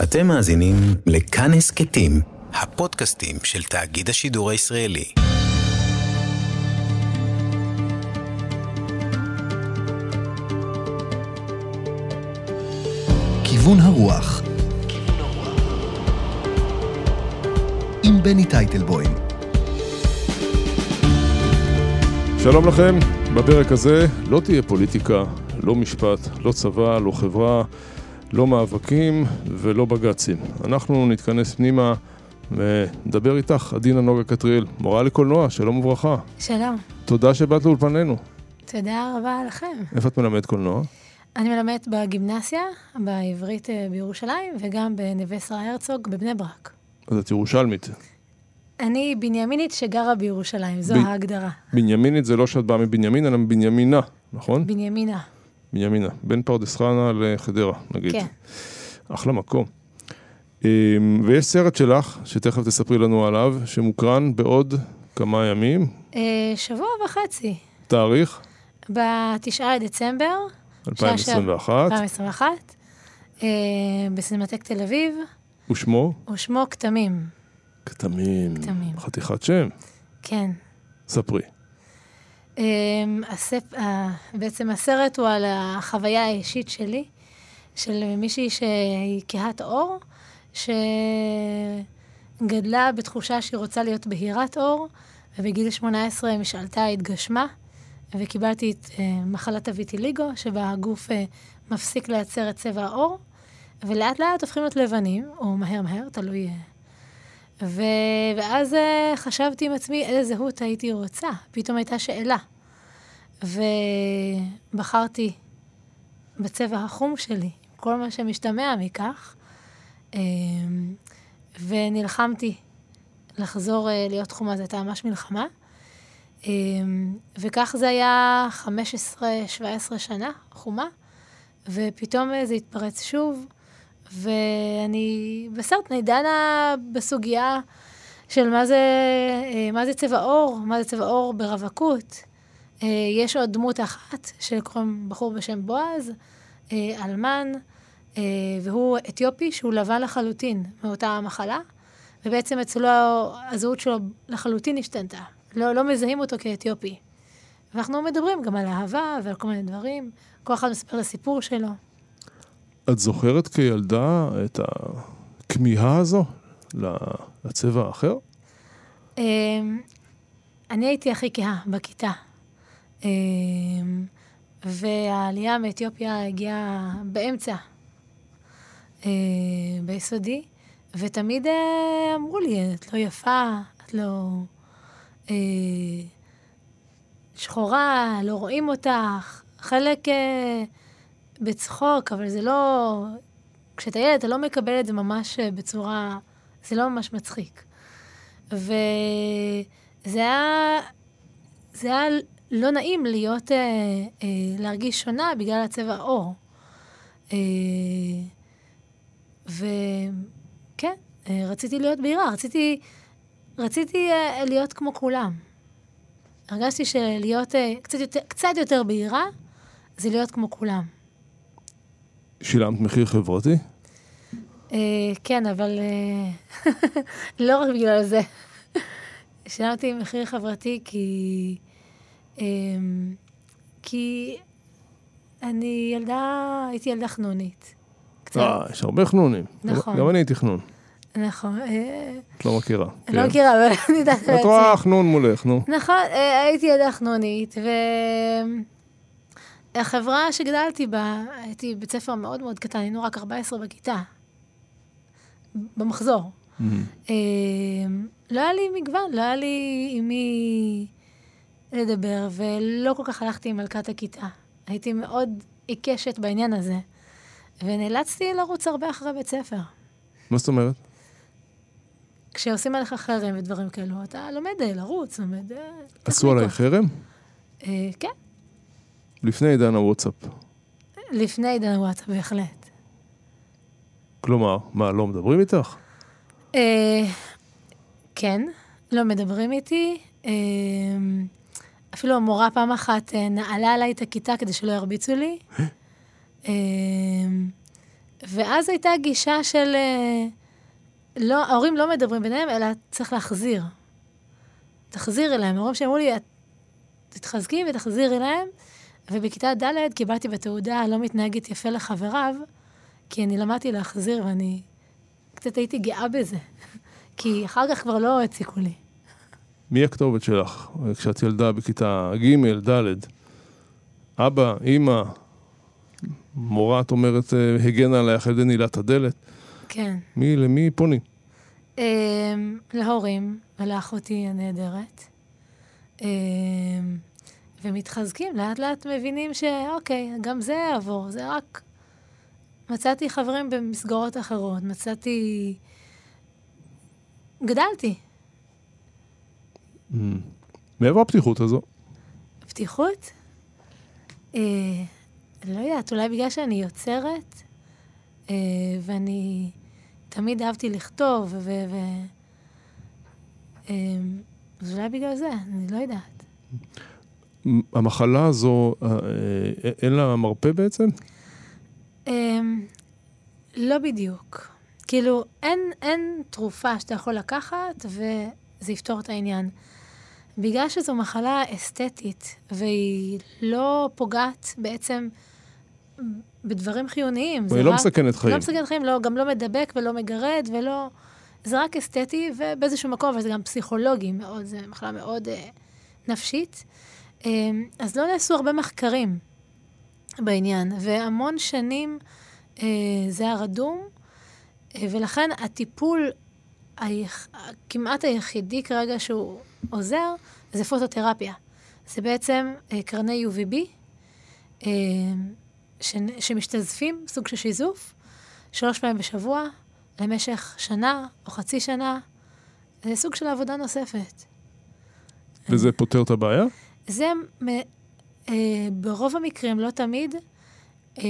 אתם מאזינים לכאן הסכתים, הפודקאסטים של תאגיד השידור הישראלי. כיוון הרוח. עם בני טייטלבוים. שלום לכם, בפרק הזה לא תהיה פוליטיקה, לא משפט, לא צבא, לא חברה, לא מאבקים ולא בג"צים. אנחנו נתכנס פנימה ונדבר איתך, עדינה נוגה קטריאל, מורה לקולנוע, שלום וברכה. שלום. תודה שבאת לאולפנינו. תודה רבה לכם. איפה את מלמדת קולנוע? אני מלמדת בגימנסיה, בעברית אה, בירושלים, וגם בנווה שרה הרצוג בבני ברק. אז את ירושלמית. אני בנימינית שגרה בירושלים, זו ב- ההגדרה. בנימינית זה לא שאת באה מבנימין, אלא מבנימינה, נכון? בנימינה, בנימינה. בין פרדס חנה לחדרה, נגיד. כן. אחלה מקום. אמ, ויש סרט שלך, שתכף תספרי לנו עליו, שמוקרן בעוד כמה ימים. אה, שבוע וחצי, תאריך? בתשעה לדצמבר, 2021. 2021, אה, בסינמטק תל אביב, ושמו? ושמו כתמים. כתמים. כתמים. חתיכת שם. כן. ספרי. אמ, הספ... בעצם הסרט הוא על החוויה האישית שלי, של מישהי שהיא כהת עור, שגדלה בתחושה שהיא רוצה להיות בהירת עור, ובגיל 18 משאלתה התגשמה, וקיבלתי את uh, מחלת הוויטיליגו, שבה הגוף uh, מפסיק לייצר את צבע העור, ולאט לאט הופכים להיות לבנים, או מהר מהר, תלוי... אה, ו... ואז uh, חשבתי עם עצמי איזה זהות הייתי רוצה. פתאום הייתה שאלה. ובחרתי בצבע החום שלי, כל מה שמשתמע מכך, um, ונלחמתי לחזור uh, להיות חומה, זו הייתה ממש מלחמה. Um, וכך זה היה 15-17 שנה, חומה, ופתאום uh, זה התפרץ שוב. ואני בסרט דנה בסוגיה של מה זה, אה, מה זה צבע עור, מה זה צבע עור ברווקות. אה, יש עוד דמות אחת שקוראים בחור בשם בועז, אה, אלמן, והוא אתיופי שהוא לבן לחלוטין מאותה המחלה, ובעצם אצלו הזהות שלו לחלוטין השתנתה. לא, לא מזהים אותו כאתיופי. ואנחנו מדברים גם על אהבה ועל כל מיני דברים. כל אחד מספר את הסיפור שלו. את זוכרת כילדה את הכמיהה הזו לצבע האחר? אמ, אני הייתי הכי כהה בכיתה. אמ, והעלייה מאתיופיה הגיעה באמצע, אה, ביסודי, ותמיד אה, אמרו לי, את לא יפה, את לא אה, שחורה, לא רואים אותך. חלק בצחוק, אבל זה לא... כשאתה ילד, אתה לא מקבל את זה ממש אה, בצורה... זה לא ממש מצחיק. וזה היה... זה היה לא נעים להיות... אה, אה, להרגיש שונה בגלל הצבע העור. אה, וכן, אה, רציתי להיות בהירה, רציתי... רציתי אה, להיות כמו כולם. הרגשתי שלהיות אה, קצת יותר, קצת יותר בהירה, זה להיות כמו כולם. שילמת מחיר חברתי? אה, כן, אבל אה, לא רק בגלל זה. שילמתי מחיר חברתי כי... אה, כי אני ילדה, הייתי ילדה חנונית. אה, יש הרבה חנונים. נכון. גם אני הייתי חנון. נכון. אה, את לא מכירה. אני לא כן. מכירה, אבל אני יודעת את רואה חנון מולך, נו. נכון, הייתי ילדה חנונית, והחברה שגדלתי בה, הייתי בית ספר מאוד מאוד קטן, היינו רק 14 בכיתה, במחזור. אה, לא היה לי מגוון, לא היה לי עם מי לדבר, ולא כל כך הלכתי עם מלכת הכיתה. הייתי מאוד עיקשת בעניין הזה, ונאלצתי לרוץ הרבה אחרי בית ספר. מה זאת אומרת? כשעושים עליך חרם ודברים כאלו, אתה לומד אה, לרוץ, לומד... אה, עשו עליי. חרם? אה, כן, לפני עידן הוואטסאפ. לפני עידן הוואטסאפ, בהחלט. כלומר, מה, לא מדברים איתך? אה, כן, לא מדברים איתי. אה, אפילו המורה פעם אחת אה, נעלה עליי את הכיתה כדי שלא ירביצו לי. אה, ואז הייתה גישה של... אה, לא, ההורים לא מדברים ביניהם, אלא צריך להחזיר. תחזיר אליהם. ההורים שאמרו לי, תתחזקי ותחזירי להם. ובכיתה ד' קיבלתי בתעודה לא מתנהגת יפה לחבריו, כי אני למדתי להחזיר ואני קצת הייתי גאה בזה. כי אחר כך כבר לא הציקו לי. מי הכתובת שלך כשאת ילדה בכיתה ג', ד'? אבא, אימא, מורה, את אומרת, אה, הגנה עלייך על ידי נעילת הדלת. כן. מי, למי פונים? Um, להורים ולאחותי הנהדרת. Um, ומתחזקים, לאט לאט מבינים שאוקיי, גם זה יעבור, זה רק... מצאתי חברים במסגרות אחרות, מצאתי... גדלתי. Mm. מאיפה הפתיחות הזו? פתיחות? אה, לא יודעת, אולי בגלל שאני יוצרת, אה, ואני תמיד אהבתי לכתוב, ו... ו אה, אז אולי בגלל זה, אני לא יודעת. המחלה הזו, אה, אה, אין לה מרפא בעצם? אה, לא בדיוק. כאילו, אין, אין תרופה שאתה יכול לקחת וזה יפתור את העניין. בגלל שזו מחלה אסתטית, והיא לא פוגעת בעצם בדברים חיוניים. היא לא מסכנת חיים. לא מסכנת חיים, לא, גם לא מדבק ולא מגרד ולא... זה רק אסתטי, ובאיזשהו מקום, אבל זה גם פסיכולוגי מאוד, זו מחלה מאוד אה, נפשית. אה, אז לא נעשו הרבה מחקרים בעניין, והמון שנים אה, זה היה רדום, אה, ולכן הטיפול היח... כמעט היחידי כרגע שהוא עוזר, זה פוטותרפיה. זה בעצם אה, קרני UVB, ש... שמשתזפים, סוג של שיזוף, שלוש פעמים בשבוע, למשך שנה או חצי שנה. זה סוג של עבודה נוספת. וזה פותר את הבעיה? זה, אה, ברוב המקרים, לא תמיד, אה,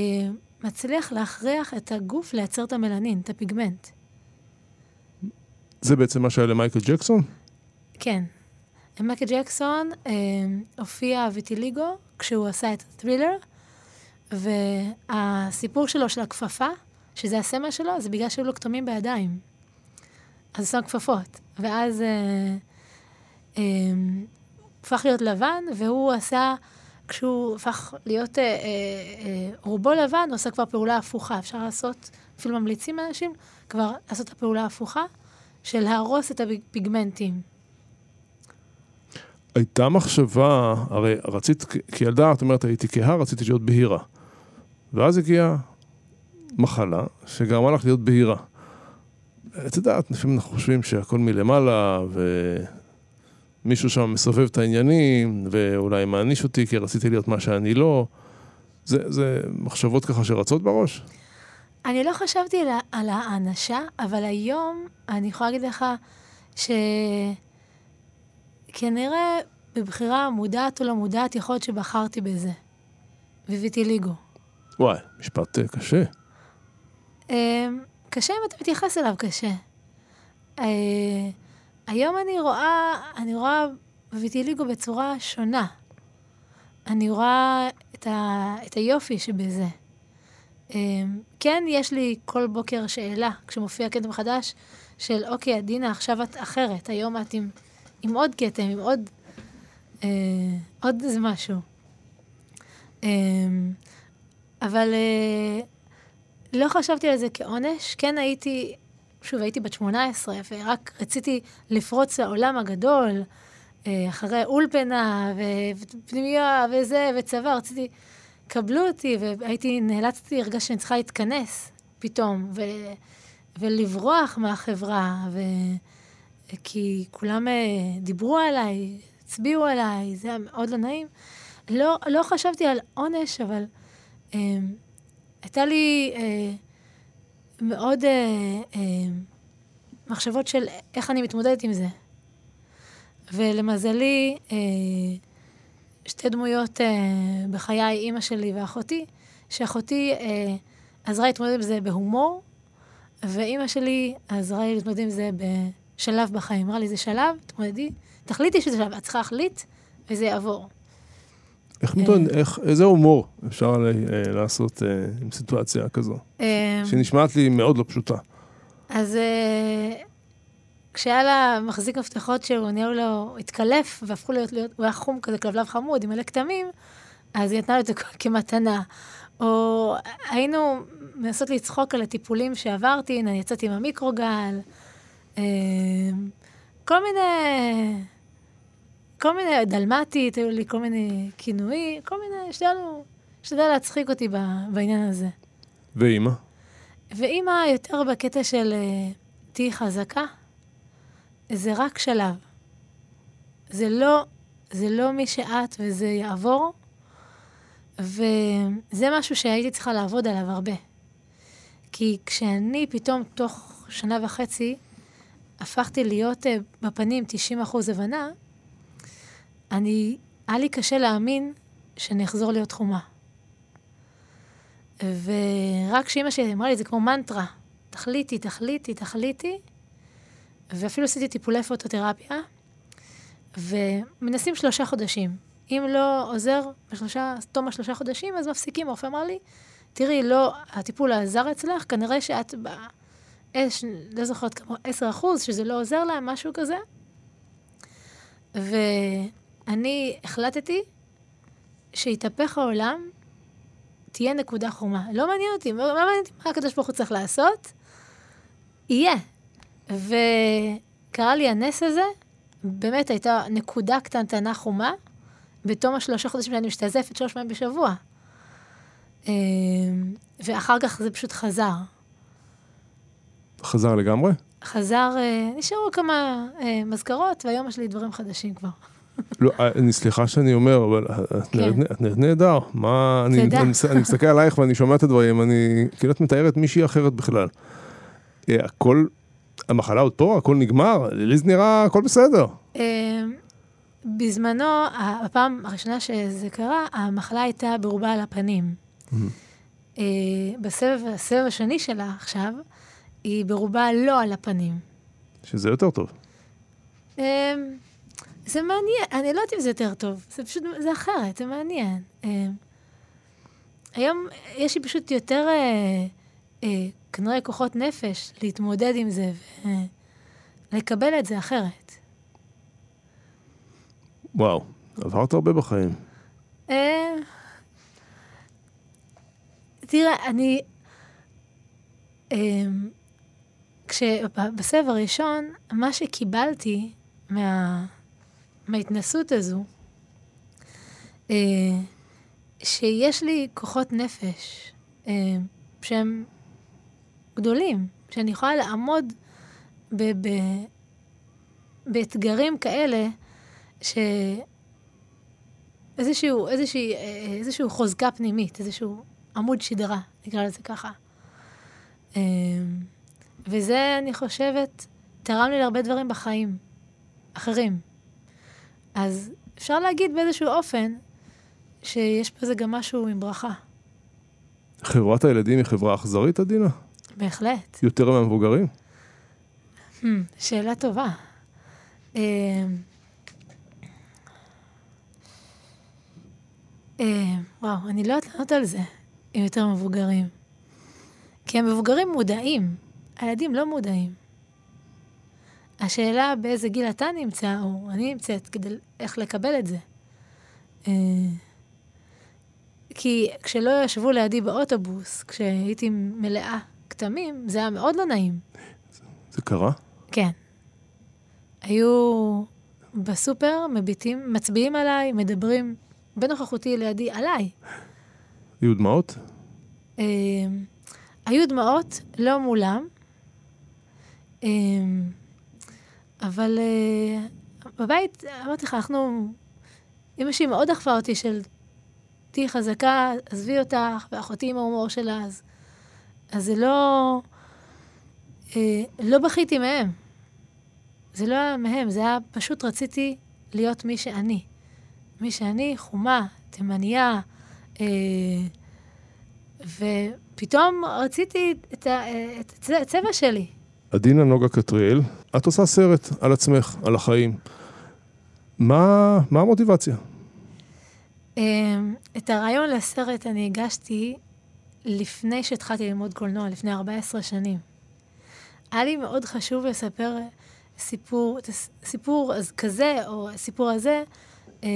מצליח להכריח את הגוף לייצר את המלנין, את הפיגמנט. זה בעצם מה שהיה למייקל ג'קסון? כן. מייקל ג'קסון אה, הופיע ויטיליגו כשהוא עשה את הטרילר, והסיפור שלו של הכפפה, שזה הסמל שלו, זה בגלל שהיו לו כתומים בידיים. אז הוא שם כפפות. ואז אה, אה, הפך להיות לבן, והוא עשה, כשהוא הפך להיות אה, אה, אה, רובו לבן, הוא עושה כבר פעולה הפוכה. אפשר לעשות, אפילו ממליצים לאנשים, כבר לעשות את הפעולה ההפוכה, של להרוס את הפיגמנטים. הייתה מחשבה, הרי רצית, כילדה, את אומרת, הייתי כהה, רציתי להיות בהירה. ואז הגיעה מחלה שגרמה לך להיות בהירה. את יודעת, לפעמים אנחנו חושבים שהכל מלמעלה, ומישהו שם מסובב את העניינים, ואולי מעניש אותי כי רציתי להיות מה שאני לא. זה, זה מחשבות ככה שרצות בראש? אני לא חשבתי על, על האנשה, אבל היום אני יכולה להגיד לך שכנראה בבחירה מודעת או לא מודעת, יכול להיות שבחרתי בזה. וויטיליגו. וואי, משפט uh, קשה. Uh, קשה אם אתה מתייחס אליו קשה. היום אני רואה, אני רואה בוויטיליגו בצורה שונה. אני רואה את, ה, את היופי שבזה. Uh, כן, יש לי כל בוקר שאלה, כשמופיע כתם חדש, של אוקיי, עדינה, עכשיו את אחרת, היום את עם, עם עוד כתם, עם עוד, uh, עוד איזה משהו. Uh, אבל uh, לא חשבתי על זה כעונש. כן הייתי, שוב, הייתי בת 18, ורק רציתי לפרוץ לעולם הגדול, uh, אחרי אולפנה ופנימיה וזה, וצבא, רציתי, קבלו אותי, והייתי, נאלצתי, הרגשתי שאני צריכה להתכנס פתאום, ו, ולברוח מהחברה, ו, כי כולם uh, דיברו עליי, הצביעו עליי, זה היה מאוד לא נעים. לא, לא חשבתי על עונש, אבל... Uh, הייתה לי אה, מאוד אה, אה, מחשבות של איך אני מתמודדת עם זה. ולמזלי, אה, שתי דמויות אה, בחיי, אימא שלי ואחותי, שאחותי אה, עזרה להתמודד עם זה בהומור, ואימא שלי עזרה להתמודד עם זה בשלב בחיים. אמרה לי, זה שלב, תתמודדי, תחליטי שזה שלב, את צריכה להחליט, וזה יעבור. איך מתמודד, איך, איזה הומור אפשר אה, לעשות אה, עם סיטואציה כזו, אה, שנשמעת לי מאוד לא פשוטה. אז אה, כשהיה לה מחזיק מפתחות שהוא נהיה לו, התקלף, והפכו להיות, להיות, הוא היה חום כזה, כלבלב חמוד, עם מלא כתמים, אז היא נתנה לו את זה כמתנה. או היינו מנסות לצחוק על הטיפולים שעברתי, הנה, יצאתי עם המיקרוגל, אה, כל מיני, כל מיני, דלמטית, היו לי כל מיני כינויים, כל מיני, השתדלנו, השתדל להצחיק אותי ב- בעניין הזה. ואימא? ואימא יותר בקטע של אה, תהיי חזקה, זה רק שלב. זה לא, זה לא מי שאת וזה יעבור, וזה משהו שהייתי צריכה לעבוד עליו הרבה. כי כשאני פתאום, תוך שנה וחצי, הפכתי להיות אה, בפנים 90 אחוז הבנה, אני, היה לי קשה להאמין שאני אחזור להיות חומה. ורק כשאימא שלי אמרה לי, זה כמו מנטרה, תחליטי, תחליטי, תחליטי, ואפילו עשיתי טיפולי פוטותרפיה, ומנסים שלושה חודשים. אם לא עוזר בשלושה, תום השלושה חודשים, אז מפסיקים. הרופא אמר לי, תראי, לא, הטיפול עזר אצלך, כנראה שאת ב... יש, לא זוכרת כמה, עשר אחוז, שזה לא עוזר להם, משהו כזה. ואני החלטתי שיתהפך העולם, תהיה נקודה חומה. לא מעניין אותי, מה מעניין אותי מה הקדוש ברוך הוא צריך לעשות? יהיה. וקרה לי הנס הזה, באמת הייתה נקודה קטנטנה חומה, בתום השלושה חודשים שאני משתזפת שלוש פעמים בשבוע. אה, ואחר כך זה פשוט חזר. חזר לגמרי? חזר, אה, נשארו כמה אה, מזכרות, והיום יש לי דברים חדשים כבר. לא, אה, אני סליחה שאני אומר, אבל אה, את כן. נראית- את נראית נהדר. מה, אני. אני, אני מסתכל עלייך ואני שומע את הדברים, אני, כאילו את מתארת מישהי אחרת בכלל. אה, הכל, המחלה עוד פה, הכל נגמר, לי זה נראה הכל בסדר. בזמנו, הפעם הראשונה שזה קרה, המחלה הייתה ברובה על הפנים. בסבב, השני שלה עכשיו, היא ברובה לא על הפנים. שזה יותר טוב. זה מעניין, אני לא יודעת אם זה יותר טוב, זה פשוט, זה אחרת, זה מעניין. אה, היום יש לי פשוט יותר, אה, אה, כנראה כוחות נפש להתמודד עם זה ולקבל את זה אחרת. וואו, עברת הרבה בחיים. אה, תראה, אני... כשבסבב הראשון, מה שקיבלתי מה, מההתנסות הזו, אה, שיש לי כוחות נפש אה, שהם גדולים, שאני יכולה לעמוד ב, ב, באתגרים כאלה, ש... איזשהו, איזושהי, אה, איזשהו חוזקה פנימית, איזשהו עמוד שדרה, נקרא לזה ככה. אה, וזה, אני חושבת, תרם לי להרבה דברים בחיים, אחרים. אז אפשר להגיד באיזשהו אופן שיש בזה גם משהו עם ברכה, חברת הילדים היא חברה אכזרית, עדינה? בהחלט. יותר מהמבוגרים? Hmm, שאלה טובה. אה, אה, וואו, אני לא יודעת לענות על זה, עם יותר מבוגרים. כי המבוגרים מודעים, הילדים לא מודעים. השאלה באיזה גיל אתה נמצא, או אני נמצאת, כדי איך לקבל את זה. אה, כי כשלא ישבו לידי באוטובוס, כשהייתי מלאה כתמים, זה היה מאוד לא נעים. זה קרה? כן. היו בסופר, מביטים, מצביעים עליי, מדברים בנוכחותי לידי עליי. היו דמעות? אה, היו דמעות, לא מולם, אה, אבל אה, בבית, אמרתי לך, אנחנו, אמא שלי מאוד דחפה אותי של תהיי חזקה, עזבי אותך, ואחותי עם ההומור שלה, אז, אז זה לא, אה, לא בכיתי מהם. זה לא היה מהם, זה היה פשוט רציתי להיות מי שאני. מי שאני, חומה, תימניה, אה, ופתאום רציתי את, הצבע שלי. עדינה נוגה קטריאל, את עושה סרט על עצמך, על החיים. מה, מה המוטיבציה? אמ, את הרעיון לסרט אני הגשתי לפני שהתחלתי ללמוד קולנוע, לפני 14 שנים. היה לי מאוד חשוב לספר סיפור, סיפור כזה, או הסיפור הזה, אה,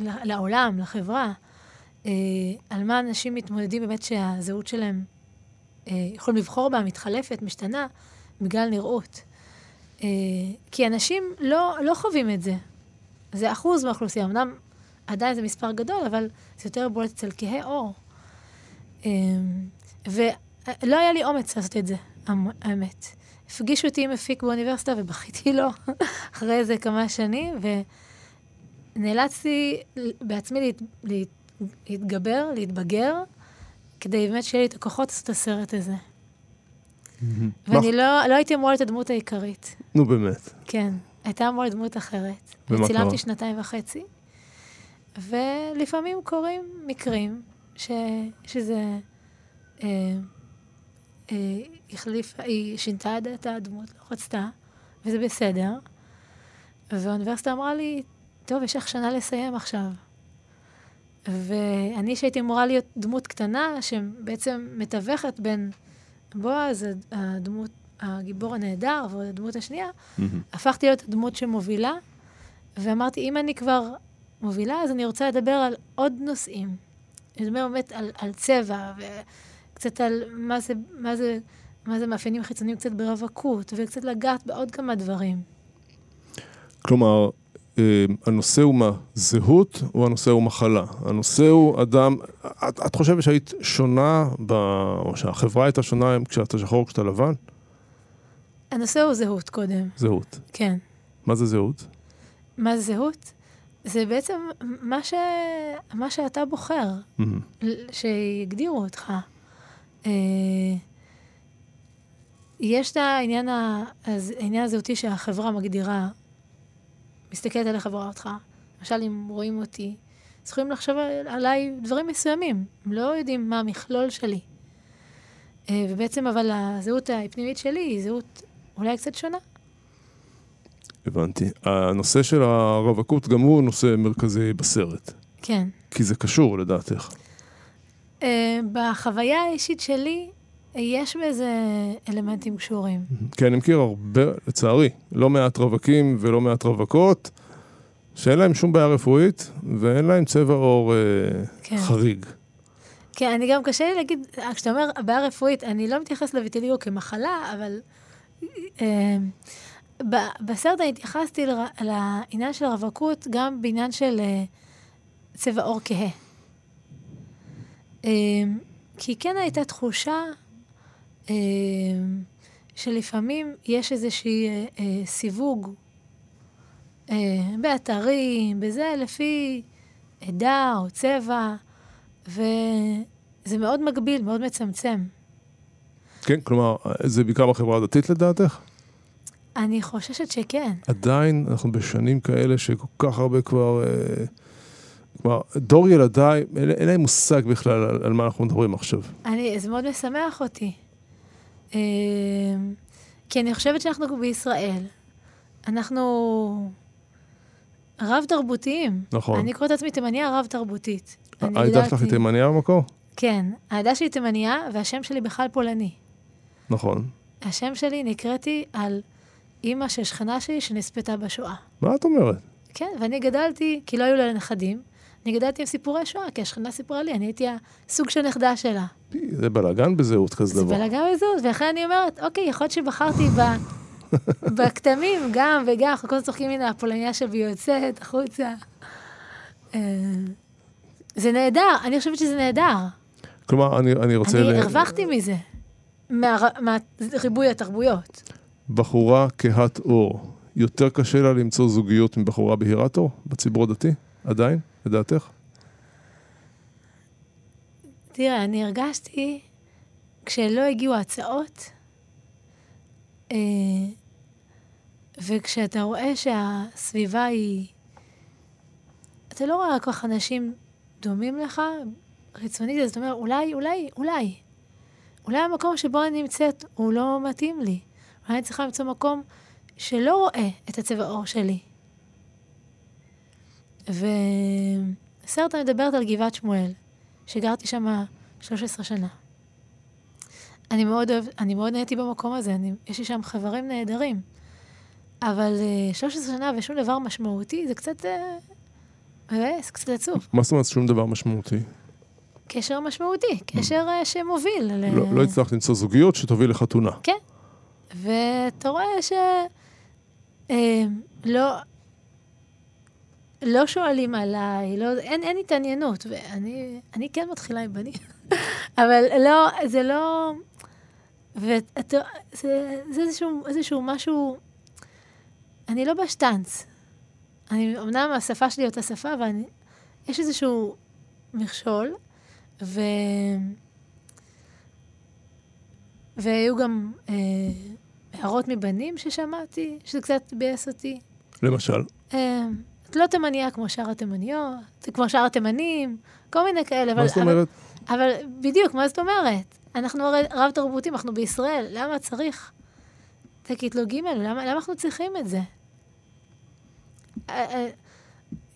לעולם, לחברה, אה, על מה אנשים מתמודדים באמת שהזהות שלהם, יכולים לבחור בה, מתחלפת, משתנה, בגלל נראות. אה, כי אנשים לא, לא חווים את זה. זה אחוז מהאוכלוסייה, אמנם עדיין זה מספר גדול, אבל זה יותר בולט אצל כהי עור. אה, ולא היה לי אומץ לעשות את זה, האמת. הפגישו אותי עם מפיק באוניברסיטה ובכיתי לו אחרי איזה כמה שנים, ונאלצתי בעצמי. להת... להתגבר, להתבגר, כדי באמת שיהיה לי את הכוחות לעשות את הסרט הזה. ואני לא, לא הייתי אמורה להיות הדמות העיקרית. נו, באמת. כן, הייתה אמורה להיות דמות אחרת. ומה קרה? צילמתי שנתיים וחצי, ולפעמים קורים מקרים ש, שזה... אה, אה, החליפה, היא שינתה את הדמות, לא רצתה, וזה בסדר. והאוניברסיטה אמרה לי, טוב, יש לך שנה לסיים עכשיו. ואני, שהייתי אמורה להיות דמות קטנה, שבעצם מתווכת בין בועז, הדמות, הגיבור הנהדר, והדמות השנייה, mm-hmm. הפכתי להיות הדמות שמובילה, ואמרתי, אם אני כבר מובילה, אז אני רוצה לדבר על עוד נושאים. אני מדבר באמת על, על צבע, וקצת על מה זה, מה זה, מה זה מאפיינים חיצוניים קצת ברווקות, וקצת לגעת בעוד כמה דברים. כלומר, הנושא הוא מה? זהות או הנושא הוא מחלה? הנושא הוא אדם, את, את חושבת שהיית שונה, ב, או שהחברה הייתה שונה כשאתה שחור כשאתה לבן? הנושא הוא זהות קודם. זהות. כן. מה זה זהות? מה זה זהות? זה בעצם מה, ש... מה שאתה בוחר, mm-hmm. שיגדירו אותך. אה, יש את העניין, ה... העניין הזהותי שהחברה מגדירה מסתכלת עליך ורואה אותך, למשל אם רואים אותי, אז יכולים לחשוב עליי דברים מסוימים, הם לא יודעים מה המכלול שלי. אה, ובעצם אבל הזהות הפנימית שלי היא זהות אולי קצת שונה. הבנתי. הנושא של הרווקות גם הוא נושא מרכזי בסרט. כן. כי זה קשור לדעתך. אה, בחוויה האישית שלי, יש בזה אלמנטים קשורים. כן, אני מכיר הרבה, לצערי, לא מעט רווקים ולא מעט רווקות, שאין להם שום בעיה רפואית, ואין להם צבע עור אה, כן. חריג. כן, אני גם קשה לי להגיד, כשאתה אומר בעיה רפואית, אני לא מתייחס לויטיליגו כמחלה, אבל אה, בסרט אני התייחסתי לעניין של רווקות גם בעניין של אה, צבע עור כהה. אה, כי כן הייתה תחושה שלפעמים יש איזושהי אה, אה, סיווג באתרים, בזה, לפי עדה או צבע, וזה מאוד מגביל, מאוד מצמצם. כן, כלומר, זה בעיקר בחברה הדתית לדעתך? אני חוששת שכן. עדיין אנחנו בשנים כאלה שכל כך הרבה כבר... כלומר, דור ילדיי, אין להם מושג בכלל על, על מה אנחנו מדברים עכשיו. אני, זה מאוד משמח אותי. אמ, כי אני חושבת שאנחנו בישראל, אנחנו רב-תרבותיים. נכון. אני קוראת לעצמי תימניה רב-תרבותית. העדה שלך היא תימניה במקור? כן, העדה שלי תימניה, והשם שלי בכלל פולני. נכון. השם שלי נקראתי על אימא של שכנה שלי שנספתה בשואה. מה את אומרת? כן, ואני גדלתי, כי לא היו לה נכדים, אני גדלתי עם סיפורי שואה, כי השכנה סיפרה לי, אני הייתי הסוג של נכדה שלה. זה בלאגן בזהות כזה דבר. זה בלאגן בזהות, ולכן אני אומרת, אוקיי, יכול להיות שבחרתי ב... בכתמים, גם וגם, אנחנו כל הזמן צוחקים, הנה, הפולניה שבי יוצאת החוצה. אה, זה נהדר, אני חושבת שזה נהדר. כלומר, אני, אני רוצה... אני ל... הרווחתי מזה, מריבוי התרבויות. בחורה כהת אור, יותר קשה לה למצוא זוגיות מבחורה בהירת אור בציבור הדתי? עדיין? לדעתך? תראה, אני הרגשתי, כשלא הגיעו הצעות, אה, וכשאתה רואה שהסביבה היא... אתה לא רואה כל כך אנשים דומים לך, חיצונית, אז אתה אומר, אולי, אולי, אולי. אולי המקום שבו אני נמצאת הוא לא מתאים לי. אולי אני צריכה למצוא מקום שלא רואה את הצבע עור שלי. ו... סרט המדברת על גבעת שמואל, שגרתי שם 13 שנה. אני מאוד אוהב, אני מאוד נהניתי במקום הזה, אני, יש לי שם חברים נהדרים. אבל uh, 13 שנה ושום דבר משמעותי, זה קצת uh, מבאס, קצת עצוב. מה זאת אומרת שום דבר משמעותי? קשר משמעותי, קשר uh, שמוביל. ל... לא, לא הצלחת למצוא זוגיות שתוביל לחתונה. כן. ואתה רואה ש... אה, לא... לא שואלים עליי, לא, אין, אין התעניינות, ואני אני כן מתחילה עם בנים. אבל לא, זה לא... ואתה, זה, זה איזשהו, איזשהו משהו... אני לא בשטאנץ. אני, אמנם השפה שלי אותה שפה, אבל אני, יש איזשהו מכשול, ו... והיו גם אה, הערות מבנים ששמעתי, שזה קצת ביאס אותי. למשל? אה, את לא תימניה כמו שאר התימניות, כמו שאר התימנים, כל מיני כאלה. מה אבל, זאת אומרת? אבל, אבל בדיוק, מה זאת אומרת? אנחנו הרי רב תרבותים, אנחנו בישראל, למה צריך? תגיד ג', למה, למה אנחנו צריכים את זה? אה, אה,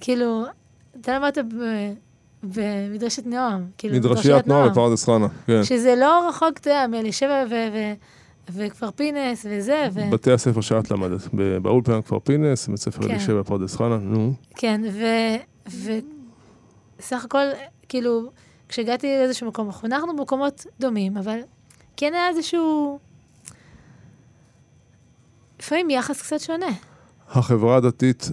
כאילו, אתה למדת במדרשת נועם. כאילו, מדרשיית נועם בפרדס חנה, כן. שזה לא רחוק, אתה יודע, מאלישבע ו- וכפר פינס וזה, ו... בתי הספר שאת למדת, באולפן כפר פינס, בית ספר כן. אלישבע פרדס חנה, נו. כן, ו... וסך הכל, כאילו, כשהגעתי לאיזשהו מקום, אנחנו חונכנו במקומות דומים, אבל כן היה איזשהו... לפעמים יחס קצת שונה. החברה הדתית,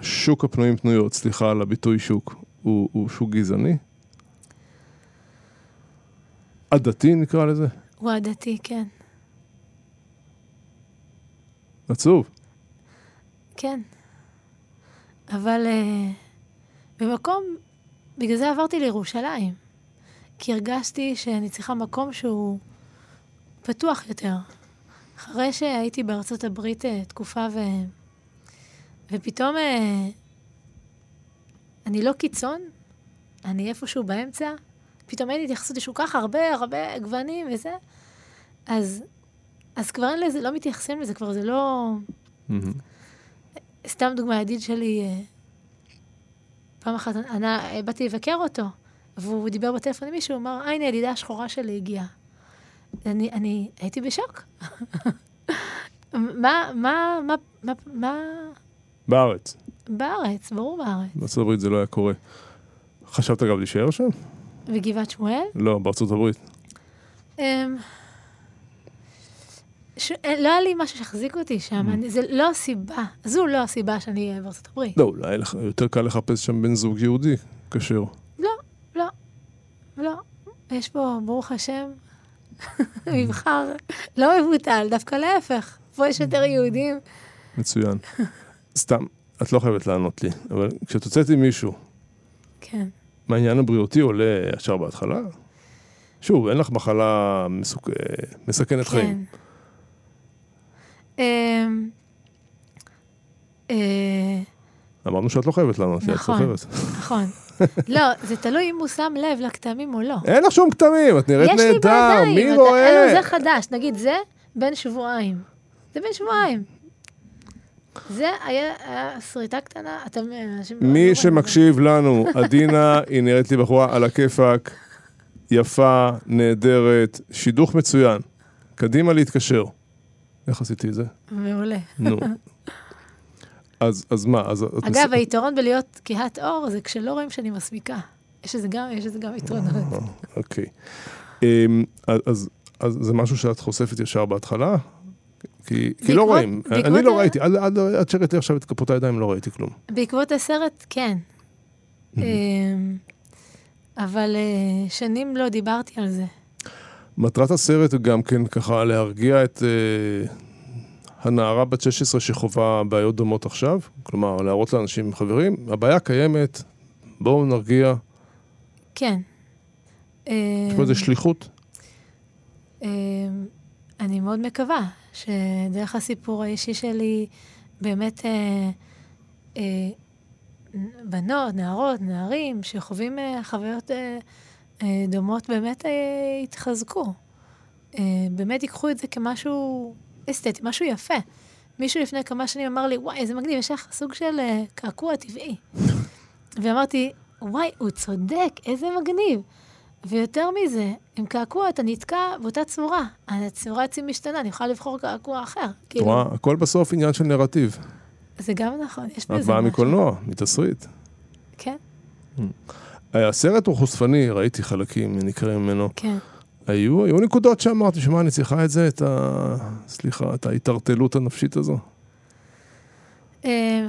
שוק הפנויים פנויות, סליחה על הביטוי שוק, הוא, הוא שוק גזעני? עדתי נקרא לזה? הוא הדתי, כן. עצוב. כן. אבל uh, במקום, בגלל זה עברתי לירושלים. כי הרגשתי שאני צריכה מקום שהוא פתוח יותר. אחרי שהייתי בארצות הברית uh, תקופה ו... ופתאום uh, אני לא קיצון, אני איפשהו באמצע, פתאום אין התייחסות, יש כל כך הרבה, הרבה גוונים וזה, אז, אז כבר אין לזה, לא מתייחסים לזה, כבר זה לא... סתם דוגמה, ידיד שלי, אה, פעם אחת ענה, אה, באתי לבקר אותו, והוא דיבר בטלפון עם מישהו, הוא אמר, אה, הנה, הידידה השחורה שלי הגיעה. אני, אני הייתי בשוק. מה, מה, מה, מה, מה, בארץ. בארץ, ברור בארץ. בארצות הברית זה לא היה קורה. חשבת אגב להישאר שם? וגבעת שמואל? לא, בארצות הברית. ש... אה, לא היה לי משהו שהחזיק אותי שם, אני, זה לא הסיבה, זו לא הסיבה שאני אהיה בארצות הברית. לא, אולי לך- יותר קל לחפש שם בן זוג יהודי כשר. לא, לא, לא. יש פה, ברוך השם, מבחר לא מבוטל, דווקא להפך. פה יש יותר יהודים. מצוין. סתם, את לא חייבת לענות לי, אבל כשאת יוצאת עם מישהו, כן. מהעניין הבריאותי עולה ישר בהתחלה? שוב, אין לך מחלה מסוכ... אה, מסכנת כן. חיים. אמ, אה, אמרנו שאת לא חייבת לענות לי, את נכון. זוכרת. נכון. לא, זה תלוי אם הוא שם לב לכתמים או לא. אין לך שום כתמים, את נראית יש לי נהדר, בידיים, מי רואה? אלו, זה חדש, נגיד זה בין שבועיים. זה בין שבועיים. זה היה היה שריטה קטנה, אתם... אנשים לא- לא מי רואים שמקשיב לנו, עדינה, היא נראית לי בחורה על הכיפאק, יפה, נהדרת, שידוך מצוין. קדימה להתקשר. איך עשיתי את זה? מעולה. נו. אז, אז מה? אז אגב, היתרון בלהיות כהת אור זה כשלא רואים שאני מסמיקה. יש לזה גם, יש לזה גם יתרונות. אה, אוקיי. אמ, אז, אז, אז זה משהו שאת חושפת ישר בהתחלה? כי, כי לא רואים. אני לא ראיתי, עד, עד, עד שראיתי עכשיו את כפות הידיים לא ראיתי כלום. בעקבות הסרט, כן. אמ, אבל אה, שנים לא דיברתי על זה. מטרת הסרט היא גם כן ככה להרגיע את אה, הנערה בת 16 שחווה בעיות דומות עכשיו, כלומר להראות לאנשים, חברים, הבעיה קיימת, בואו נרגיע, כן. יש פה איזה שליחות. אמ, אני מאוד מקווה שדרך הסיפור האישי שלי, באמת אה, אה, בנות, נערות, נערים, שחווים אה, חוויות אה, אה, דומות, באמת אה, יתחזקו. אה, באמת ייקחו את זה כמשהו אסתטי, משהו יפה. מישהו לפני כמה שנים אמר לי, וואי, איזה מגניב, יש לך סוג של אה, קעקוע טבעי. ואמרתי, וואי, הוא צודק, איזה מגניב. ויותר מזה, עם קעקוע אתה נתקע באותה צורה. הצורה עצים משתנה, אני יכולה לבחור קעקוע אחר. את כאילו, רואה, הכל בסוף עניין של נרטיב. זה גם נכון, יש את בזה באה משהו. מקולנוע, מתסריט. כן, הסרט הוא חושפני, ראיתי חלקים נקראים ממנו. כן. היו, היו נקודות שאמרתי, שמע, אני צריכה את זה, את ה... סליחה, את ההתערטלות הנפשית הזו. אה,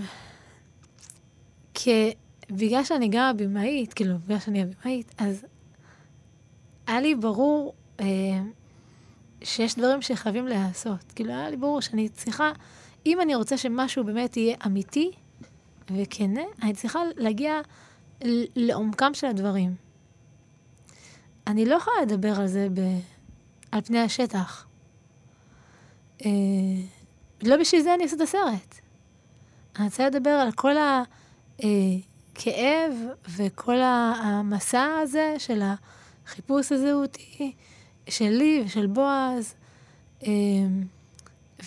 כי בגלל שאני גם הבמאית, כאילו, בגלל שאני הבמאית, אז היה לי ברור אה, שיש דברים שחייבים להיעשות. כאילו, היה לי ברור שאני צריכה, אם אני רוצה שמשהו באמת יהיה אמיתי וכנה, אני צריכה להגיע לעומקם של הדברים. אני לא יכולה לדבר על זה ב... על פני השטח. אה, לא בשביל זה אני עושה את הסרט. אני רוצה לדבר על כל הכאב וכל ה- המסע הזה של החיפוש הזהותי שלי ושל בועז, אה,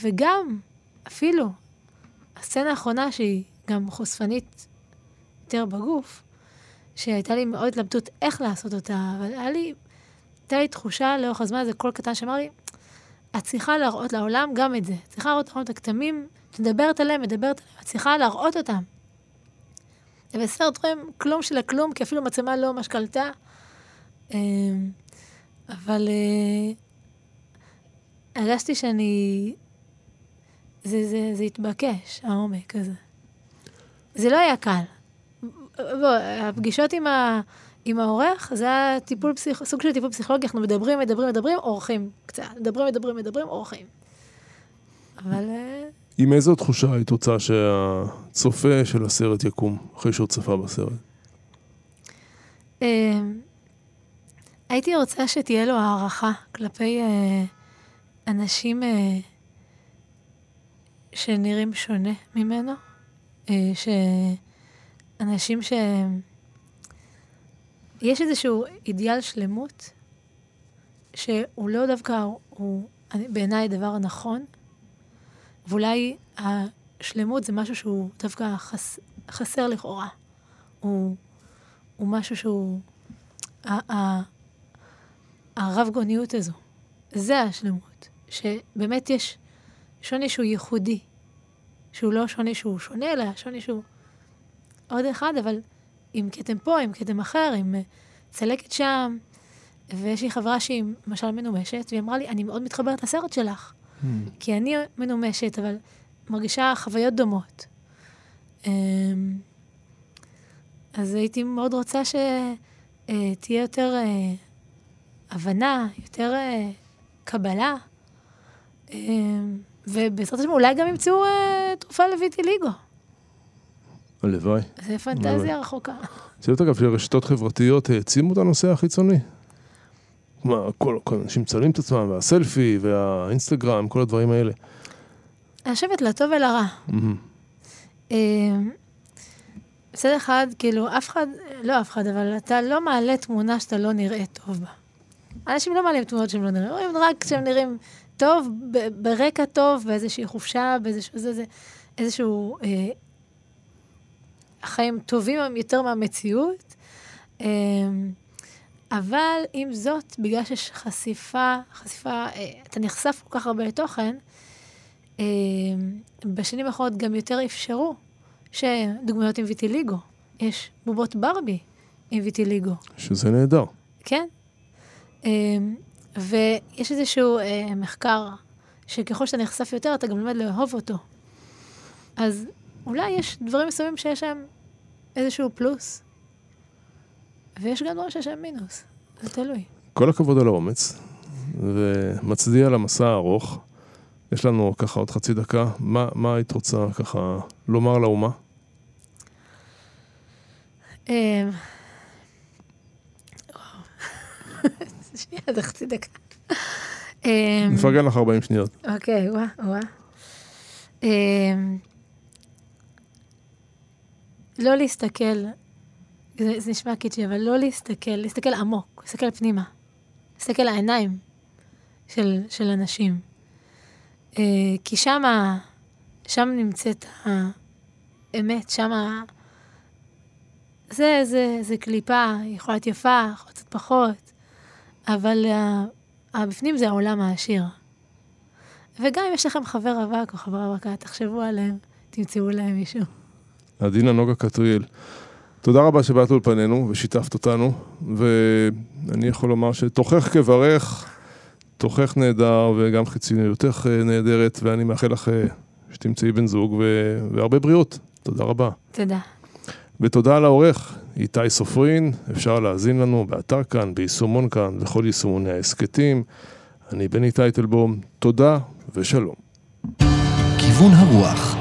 וגם, אפילו, הסצנה האחרונה שהיא גם חושפנית יותר בגוף, שהייתה לי מאוד התלבטות איך לעשות אותה, אבל היה לי, הייתה לי תחושה לאורך הזמן הזה, קול קטן שאמר לי, את צריכה להראות לעולם גם את זה. את צריכה להראות לעולם את הכתמים, את מדברת עליהם, מדברת עליהם, את צריכה להראות אותם. ובסרט רואים כלום של הכלום, כי אפילו מצלמה לא ממש קלטה. אמ, אבל אה, הרגשתי שאני... זה, זה, זה התבקש, העומק הזה. זה לא היה קל. בוא, הפגישות עם, ה, עם העורך, זה היה טיפול פסיכ... סוג של טיפול פסיכולוגי, אנחנו מדברים, מדברים, מדברים, עורכים קצת. מדברים, מדברים, מדברים, עורכים. אבל אה, עם איזו תחושה היית רוצה שהצופה של הסרט יקום, אחרי שהוא צפה בסרט? אה, הייתי רוצה שתהיה לו הערכה כלפי אה, אנשים אה, שנראים שונה ממנו, אה, שאנשים ש... יש איזשהו אידיאל שלמות, שהוא לא דווקא, הוא בעיניי הדבר הנכון, ואולי השלמות זה משהו שהוא דווקא חס, חסר לכאורה. הוא, הוא משהו שהוא... ה- ה- הרב גוניות הזו, זה השלמות. שבאמת יש שוני שהוא ייחודי. שהוא לא שוני שהוא שונה, אלא שוני שהוא עוד אחד, אבל עם כתם פה, עם כתם אחר, עם אה, צלקת שם. ויש לי חברה שהיא למשל מנומשת, והיא אמרה לי, אני מאוד מתחברת לסרט שלך. כי אני מנומשת, אבל מרגישה חוויות דומות. אמ, אז הייתי מאוד רוצה שתהיה יותר אה, הבנה, יותר אה, קבלה, אמ, ובעזרת השם אולי גם ימצאו אה, תרופה לויטיליגו. הלוואי. זה פנטזיה רחוקה. יודעת אגב שרשתות חברתיות העצימו את הנושא החיצוני? מה, כל, כל אנשים מצלמים את עצמם, והסלפי, והאינסטגרם, כל הדברים האלה. אני חושבת לטוב ולרע. אמ, מצד אחד, כאילו, אף אחד, לא אף אחד, אבל אתה לא מעלה תמונה שאתה לא נראה טוב בה. אנשים לא מעלים תמונות שהם לא נראים, רואים רק כשהם נראים טוב, ברקע טוב, באיזושהי חופשה, באיזשהו, זה, זה, איזשהו, אה, החיים טובים יותר מהמציאות. אה, אבל עם זאת, בגלל שיש חשיפה, חשיפה, אה, אתה נחשף כל כך הרבה לתוכן, אה, בשנים האחרונות גם יותר אפשרו שדוגמיות עם ויטיליגו. יש בובות ברבי עם ויטיליגו, שזה נהדר. כן? אה, ויש איזשהו אה, מחקר שככל שאתה נחשף יותר, אתה גם לומד לאהוב אותו. אז אולי יש דברים מסוימים שיש להם איזשהו פלוס, ויש גם דברים שיש להם מינוס, זה תלוי. כל הכבוד על האומץ, ומצדיע למסע הארוך. יש לנו ככה עוד חצי דקה. מה, מה היית רוצה ככה לומר לאומה? וואו. שנייה, זה חצי דקה. אה, נפרגן לך 40 שניות. אוקיי, וואה, וואה. לא להסתכל, זה, זה נשמע קיצ'י, אבל לא להסתכל, להסתכל עמוק, להסתכל פנימה. להסתכל לעיניים של, של אנשים. אה, כי שמה, שם נמצאת האמת, שמה זה, זה, זה קליפה, יכולה להיות יפה, יכולה קצת פחות, אבל uh, בפנים זה העולם העשיר. וגם אם יש לכם חבר רווק או חברה רווקה, תחשבו עליהם, תמצאו להם מישהו. עדינה נוגה קטריאל, תודה רבה שבאת אולפנינו ושיתפת אותנו, ואני יכול לומר שתוכך כברך, תוכך נהדר וגם חיצוניותך אה, נהדרת, ואני מאחל לך אה, שתמצאי בן זוג ו... והרבה בריאות. תודה רבה. תודה. ותודה לעורך, איתי סופרין, אפשר להאזין לנו באתר כאן, ביישומון כאן, וכל יישומוני ההסכתים. אני בני טייטלבום, תודה ושלום. כיוון הרוח